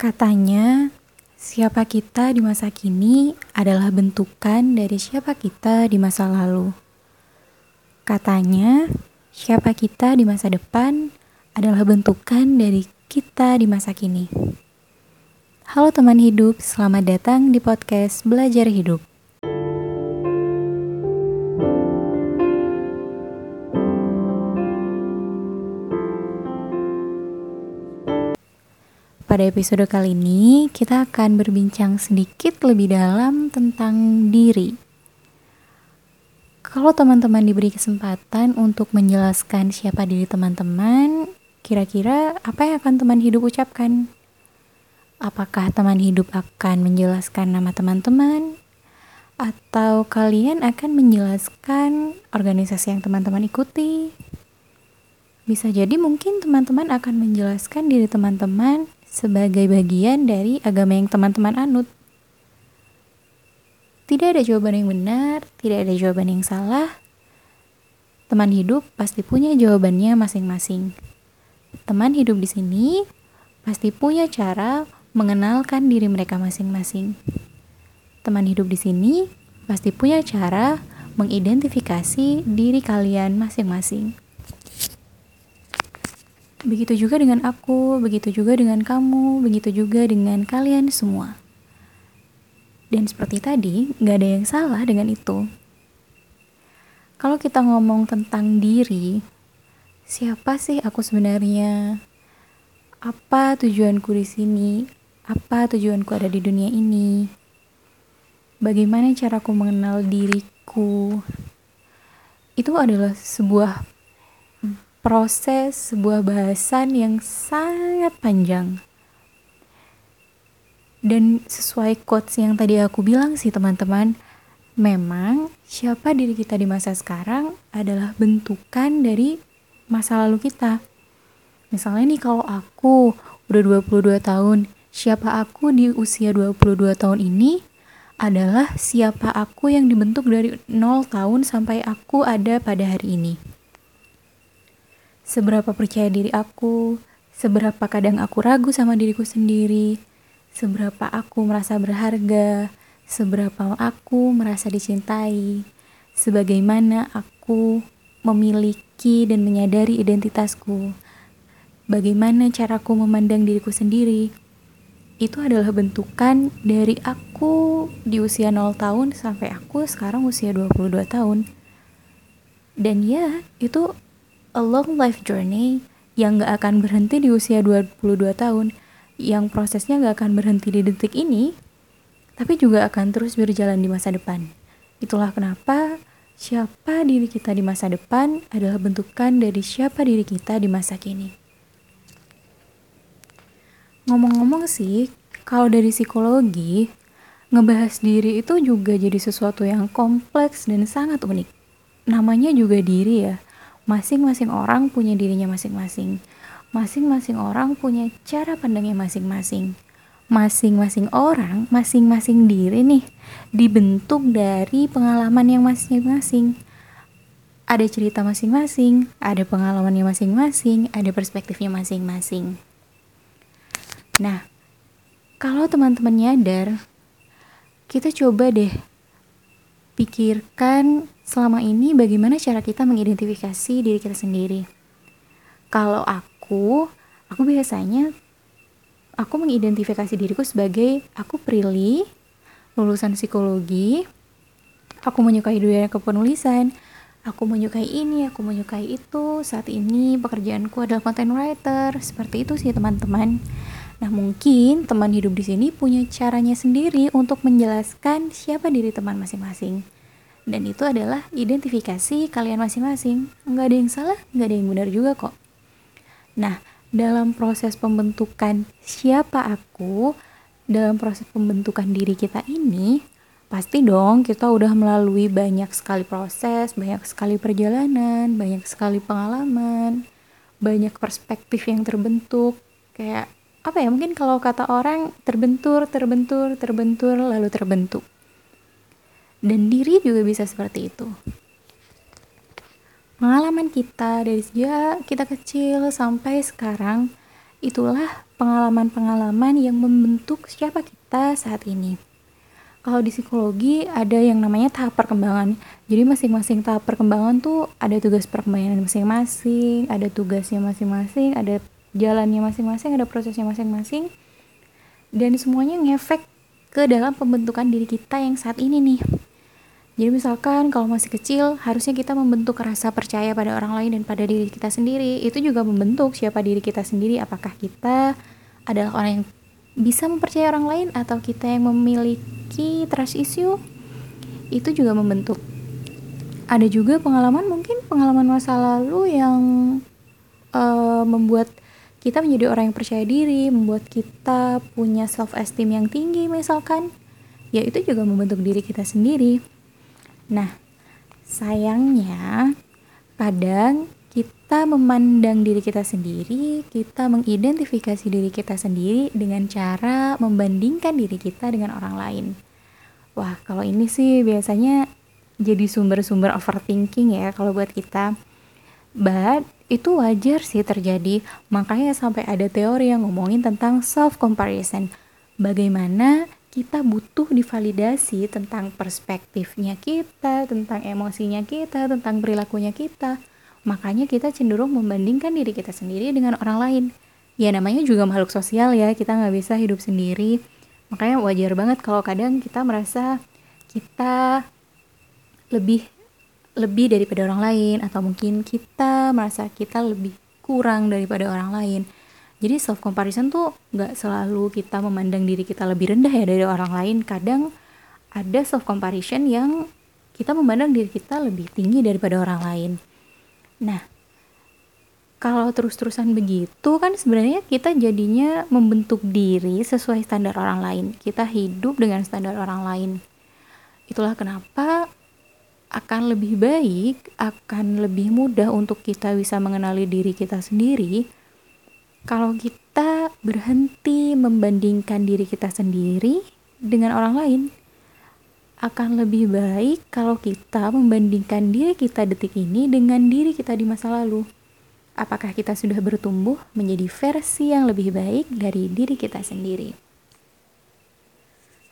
Katanya, siapa kita di masa kini adalah bentukan dari siapa kita di masa lalu. Katanya, siapa kita di masa depan adalah bentukan dari kita di masa kini. Halo teman hidup, selamat datang di podcast Belajar Hidup. Pada episode kali ini, kita akan berbincang sedikit lebih dalam tentang diri. Kalau teman-teman diberi kesempatan untuk menjelaskan siapa diri teman-teman, kira-kira apa yang akan teman hidup ucapkan? Apakah teman hidup akan menjelaskan nama teman-teman? Atau kalian akan menjelaskan organisasi yang teman-teman ikuti? Bisa jadi mungkin teman-teman akan menjelaskan diri teman-teman sebagai bagian dari agama yang teman-teman anut. Tidak ada jawaban yang benar, tidak ada jawaban yang salah. Teman hidup pasti punya jawabannya masing-masing. Teman hidup di sini pasti punya cara mengenalkan diri mereka masing-masing. Teman hidup di sini pasti punya cara mengidentifikasi diri kalian masing-masing. Begitu juga dengan aku, begitu juga dengan kamu, begitu juga dengan kalian semua. Dan seperti tadi, gak ada yang salah dengan itu. Kalau kita ngomong tentang diri, siapa sih aku sebenarnya? Apa tujuanku di sini? Apa tujuanku ada di dunia ini? Bagaimana caraku mengenal diriku? Itu adalah sebuah proses sebuah bahasan yang sangat panjang. Dan sesuai quotes yang tadi aku bilang sih teman-teman, memang siapa diri kita di masa sekarang adalah bentukan dari masa lalu kita. Misalnya nih kalau aku udah 22 tahun, siapa aku di usia 22 tahun ini adalah siapa aku yang dibentuk dari 0 tahun sampai aku ada pada hari ini seberapa percaya diri aku, seberapa kadang aku ragu sama diriku sendiri, seberapa aku merasa berharga, seberapa aku merasa dicintai, sebagaimana aku memiliki dan menyadari identitasku, bagaimana caraku memandang diriku sendiri. Itu adalah bentukan dari aku di usia 0 tahun sampai aku sekarang usia 22 tahun. Dan ya, itu a long life journey yang gak akan berhenti di usia 22 tahun, yang prosesnya gak akan berhenti di detik ini, tapi juga akan terus berjalan di masa depan. Itulah kenapa siapa diri kita di masa depan adalah bentukan dari siapa diri kita di masa kini. Ngomong-ngomong sih, kalau dari psikologi, ngebahas diri itu juga jadi sesuatu yang kompleks dan sangat unik. Namanya juga diri ya, masing-masing orang punya dirinya masing-masing. Masing-masing orang punya cara pandangnya masing-masing. Masing-masing orang, masing-masing diri nih dibentuk dari pengalaman yang masing-masing. Ada cerita masing-masing, ada pengalamannya masing-masing, ada perspektifnya masing-masing. Nah, kalau teman-teman nyadar, kita coba deh pikirkan selama ini bagaimana cara kita mengidentifikasi diri kita sendiri. Kalau aku, aku biasanya aku mengidentifikasi diriku sebagai aku Prilly, lulusan psikologi, aku menyukai dunia kepenulisan, aku menyukai ini, aku menyukai itu, saat ini pekerjaanku adalah content writer, seperti itu sih teman-teman. Nah, mungkin teman hidup di sini punya caranya sendiri untuk menjelaskan siapa diri teman masing-masing dan itu adalah identifikasi kalian masing-masing. Nggak ada yang salah nggak ada yang benar juga kok. Nah dalam proses pembentukan siapa aku dalam proses pembentukan diri kita ini pasti dong kita udah melalui banyak sekali proses banyak sekali perjalanan banyak sekali pengalaman banyak perspektif yang terbentuk. Kayak apa ya mungkin kalau kata orang terbentur terbentur terbentur lalu terbentuk dan diri juga bisa seperti itu. Pengalaman kita dari sejak kita kecil sampai sekarang itulah pengalaman-pengalaman yang membentuk siapa kita saat ini. Kalau di psikologi ada yang namanya tahap perkembangan. Jadi masing-masing tahap perkembangan tuh ada tugas perkembangan masing-masing, ada tugasnya masing-masing, ada jalannya masing-masing, ada prosesnya masing-masing. Dan semuanya ngefek ke dalam pembentukan diri kita yang saat ini nih. Jadi misalkan kalau masih kecil, harusnya kita membentuk rasa percaya pada orang lain dan pada diri kita sendiri. Itu juga membentuk siapa diri kita sendiri, apakah kita adalah orang yang bisa mempercayai orang lain atau kita yang memiliki trust issue. Itu juga membentuk. Ada juga pengalaman mungkin pengalaman masa lalu yang uh, membuat kita menjadi orang yang percaya diri, membuat kita punya self esteem yang tinggi misalkan. Ya itu juga membentuk diri kita sendiri Nah, sayangnya kadang kita memandang diri kita sendiri, kita mengidentifikasi diri kita sendiri dengan cara membandingkan diri kita dengan orang lain. Wah, kalau ini sih biasanya jadi sumber-sumber overthinking ya kalau buat kita. But itu wajar sih terjadi, makanya sampai ada teori yang ngomongin tentang self comparison. Bagaimana kita butuh divalidasi tentang perspektifnya kita, tentang emosinya kita, tentang perilakunya kita. Makanya kita cenderung membandingkan diri kita sendiri dengan orang lain. Ya namanya juga makhluk sosial ya, kita nggak bisa hidup sendiri. Makanya wajar banget kalau kadang kita merasa kita lebih lebih daripada orang lain atau mungkin kita merasa kita lebih kurang daripada orang lain jadi self comparison tuh nggak selalu kita memandang diri kita lebih rendah ya dari orang lain. Kadang ada self comparison yang kita memandang diri kita lebih tinggi daripada orang lain. Nah kalau terus-terusan begitu kan sebenarnya kita jadinya membentuk diri sesuai standar orang lain. Kita hidup dengan standar orang lain. Itulah kenapa akan lebih baik akan lebih mudah untuk kita bisa mengenali diri kita sendiri kalau kita berhenti membandingkan diri kita sendiri dengan orang lain, akan lebih baik kalau kita membandingkan diri kita detik ini dengan diri kita di masa lalu. Apakah kita sudah bertumbuh menjadi versi yang lebih baik dari diri kita sendiri?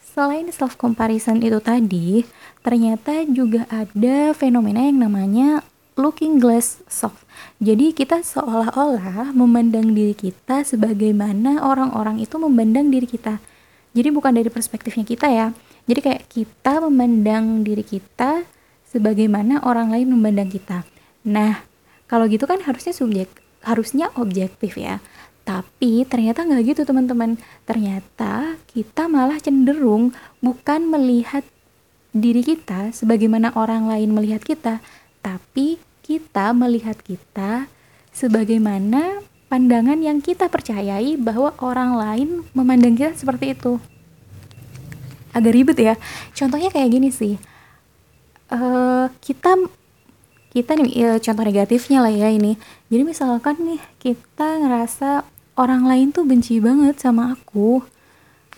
Selain self comparison itu tadi, ternyata juga ada fenomena yang namanya looking glass soft. Jadi kita seolah-olah memandang diri kita sebagaimana orang-orang itu memandang diri kita. Jadi bukan dari perspektifnya kita ya. Jadi kayak kita memandang diri kita sebagaimana orang lain memandang kita. Nah, kalau gitu kan harusnya subjek harusnya objektif ya. Tapi ternyata nggak gitu teman-teman. Ternyata kita malah cenderung bukan melihat diri kita sebagaimana orang lain melihat kita, tapi kita melihat kita sebagaimana pandangan yang kita percayai bahwa orang lain memandang kita seperti itu. Agak ribet ya. Contohnya kayak gini sih. Uh, kita kita nih ya, contoh negatifnya lah ya ini. Jadi misalkan nih kita ngerasa orang lain tuh benci banget sama aku.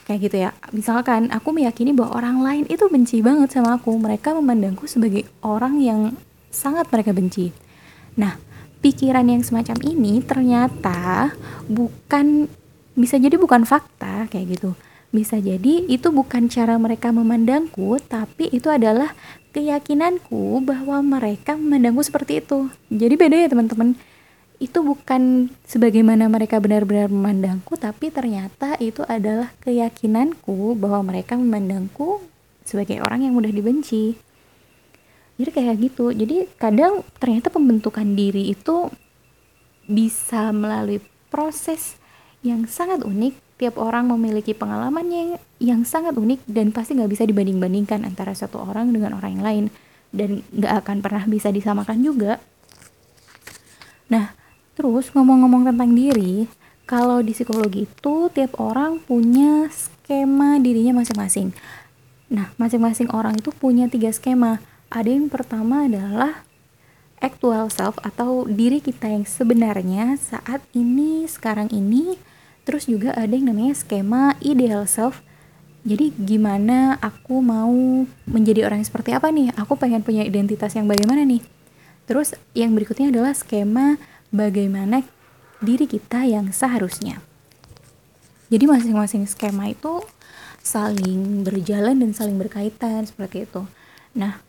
Kayak gitu ya. Misalkan aku meyakini bahwa orang lain itu benci banget sama aku. Mereka memandangku sebagai orang yang sangat mereka benci. Nah, pikiran yang semacam ini ternyata bukan bisa jadi bukan fakta kayak gitu. Bisa jadi itu bukan cara mereka memandangku, tapi itu adalah keyakinanku bahwa mereka memandangku seperti itu. Jadi beda ya teman-teman. Itu bukan sebagaimana mereka benar-benar memandangku, tapi ternyata itu adalah keyakinanku bahwa mereka memandangku sebagai orang yang mudah dibenci jadi kayak gitu. Jadi kadang ternyata pembentukan diri itu bisa melalui proses yang sangat unik. Tiap orang memiliki pengalamannya yang sangat unik dan pasti nggak bisa dibanding-bandingkan antara satu orang dengan orang yang lain. Dan nggak akan pernah bisa disamakan juga. Nah terus ngomong-ngomong tentang diri kalau di psikologi itu tiap orang punya skema dirinya masing-masing. Nah masing-masing orang itu punya tiga skema ada yang pertama adalah actual self atau diri kita yang sebenarnya saat ini, sekarang ini. Terus juga ada yang namanya skema ideal self. Jadi gimana aku mau menjadi orang yang seperti apa nih? Aku pengen punya identitas yang bagaimana nih? Terus yang berikutnya adalah skema bagaimana diri kita yang seharusnya. jadi masing-masing skema itu saling berjalan dan saling berkaitan seperti itu nah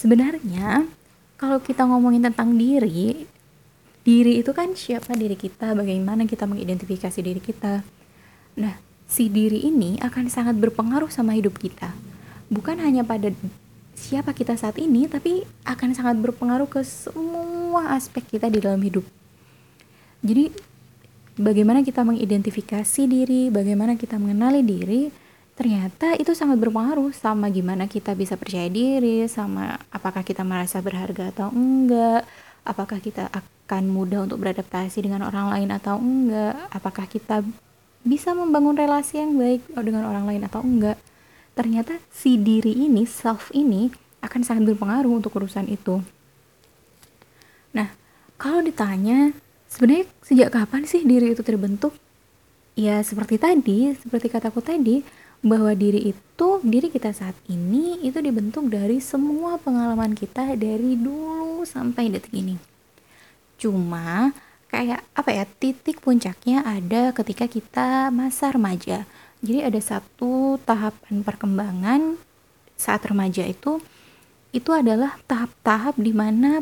sebenarnya kalau kita ngomongin tentang diri diri itu kan siapa diri kita bagaimana kita mengidentifikasi diri kita. Nah si diri ini akan sangat berpengaruh sama hidup kita. Bukan hanya pada siapa kita saat ini tapi akan sangat berpengaruh ke semua aspek kita di dalam hidup. Jadi bagaimana kita mengidentifikasi diri bagaimana kita mengenali diri ternyata itu sangat berpengaruh sama gimana kita bisa percaya diri sama apakah kita merasa berharga atau enggak apakah kita akan mudah untuk beradaptasi dengan orang lain atau enggak apakah kita bisa membangun relasi yang baik dengan orang lain atau enggak ternyata si diri ini, self ini akan sangat berpengaruh untuk urusan itu. Nah, kalau ditanya, sebenarnya sejak kapan sih diri itu terbentuk? Ya, seperti tadi, seperti kataku tadi, bahwa diri itu, diri kita saat ini itu dibentuk dari semua pengalaman kita dari dulu sampai detik ini. Cuma kayak apa ya, titik puncaknya ada ketika kita masa remaja jadi ada satu tahapan perkembangan saat remaja itu itu adalah tahap-tahap di mana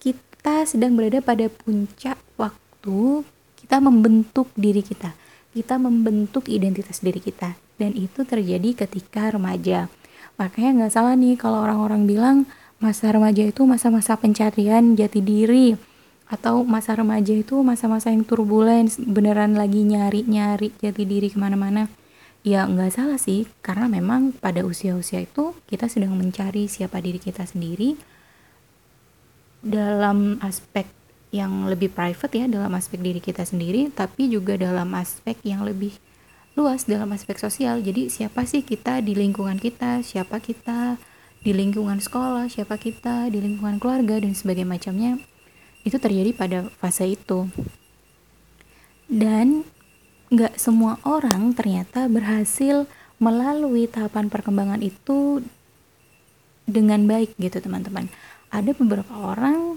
kita sedang berada pada puncak waktu kita membentuk diri kita. Kita membentuk identitas diri kita dan itu terjadi ketika remaja. Makanya nggak salah nih kalau orang-orang bilang masa remaja itu masa-masa pencarian jati diri. Atau masa remaja itu masa-masa yang turbulens beneran lagi nyari-nyari jati diri ke mana-mana. Ya nggak salah sih karena memang pada usia-usia itu kita sedang mencari siapa diri kita sendiri. Dalam aspek yang lebih private ya dalam aspek diri kita sendiri tapi juga dalam aspek yang lebih luas dalam aspek sosial. Jadi siapa sih kita di lingkungan kita? Siapa kita di lingkungan sekolah? Siapa kita di lingkungan keluarga? Dan sebagainya macamnya. Itu terjadi pada fase itu. Dan nggak semua orang ternyata berhasil melalui tahapan perkembangan itu dengan baik gitu teman-teman. Ada beberapa orang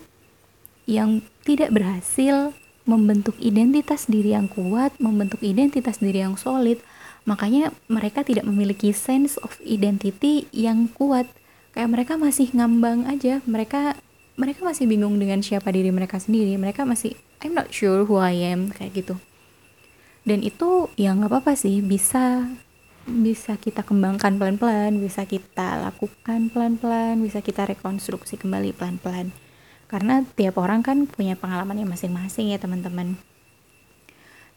yang tidak berhasil membentuk identitas diri yang kuat membentuk identitas diri yang solid. Makanya mereka tidak memiliki sense of identity yang kuat. Kayak mereka masih ngambang aja. Mereka mereka masih bingung dengan siapa diri mereka sendiri. Mereka masih I'm not sure who I am kayak gitu. Dan itu ya nggak apa-apa sih. Bisa bisa kita kembangkan pelan-pelan bisa kita lakukan pelan-pelan bisa kita rekonstruksi kembali pelan-pelan karena tiap orang kan punya pengalamannya masing-masing ya teman-teman.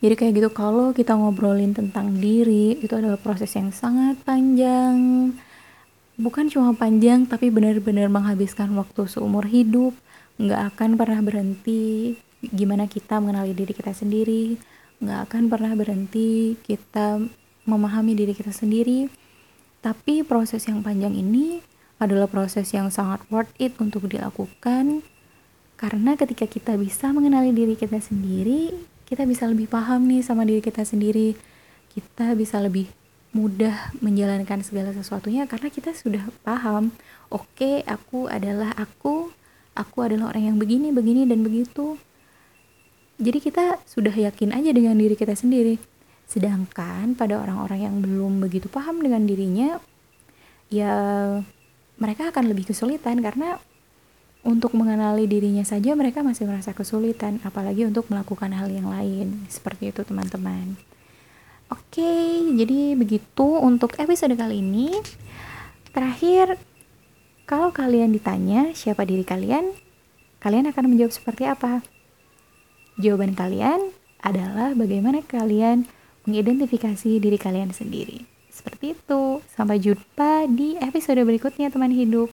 Jadi kayak gitu kalau kita ngobrolin tentang diri itu adalah proses yang sangat panjang. Bukan cuma panjang tapi benar-benar menghabiskan waktu seumur hidup. Nggak akan pernah berhenti gimana kita mengenali diri kita sendiri. Nggak akan pernah berhenti kita memahami diri kita sendiri. Tapi proses yang panjang ini adalah proses yang sangat worth it untuk dilakukan karena ketika kita bisa mengenali diri kita sendiri kita bisa lebih paham nih sama diri kita sendiri kita bisa lebih mudah menjalankan segala sesuatunya karena kita sudah paham oke okay, aku adalah aku aku adalah orang yang begini begini dan begitu jadi kita sudah yakin aja dengan diri kita sendiri. Sedangkan pada orang-orang yang belum begitu paham dengan dirinya, ya mereka akan lebih kesulitan karena untuk mengenali dirinya saja mereka masih merasa kesulitan, apalagi untuk melakukan hal yang lain. Seperti itu teman-teman. Oke, jadi begitu untuk episode kali ini. Terakhir, kalau kalian ditanya siapa diri kalian, kalian akan menjawab seperti apa? Jawaban kalian adalah bagaimana kalian mengidentifikasi diri kalian sendiri. Seperti itu. Sampai jumpa di episode berikutnya teman hidup.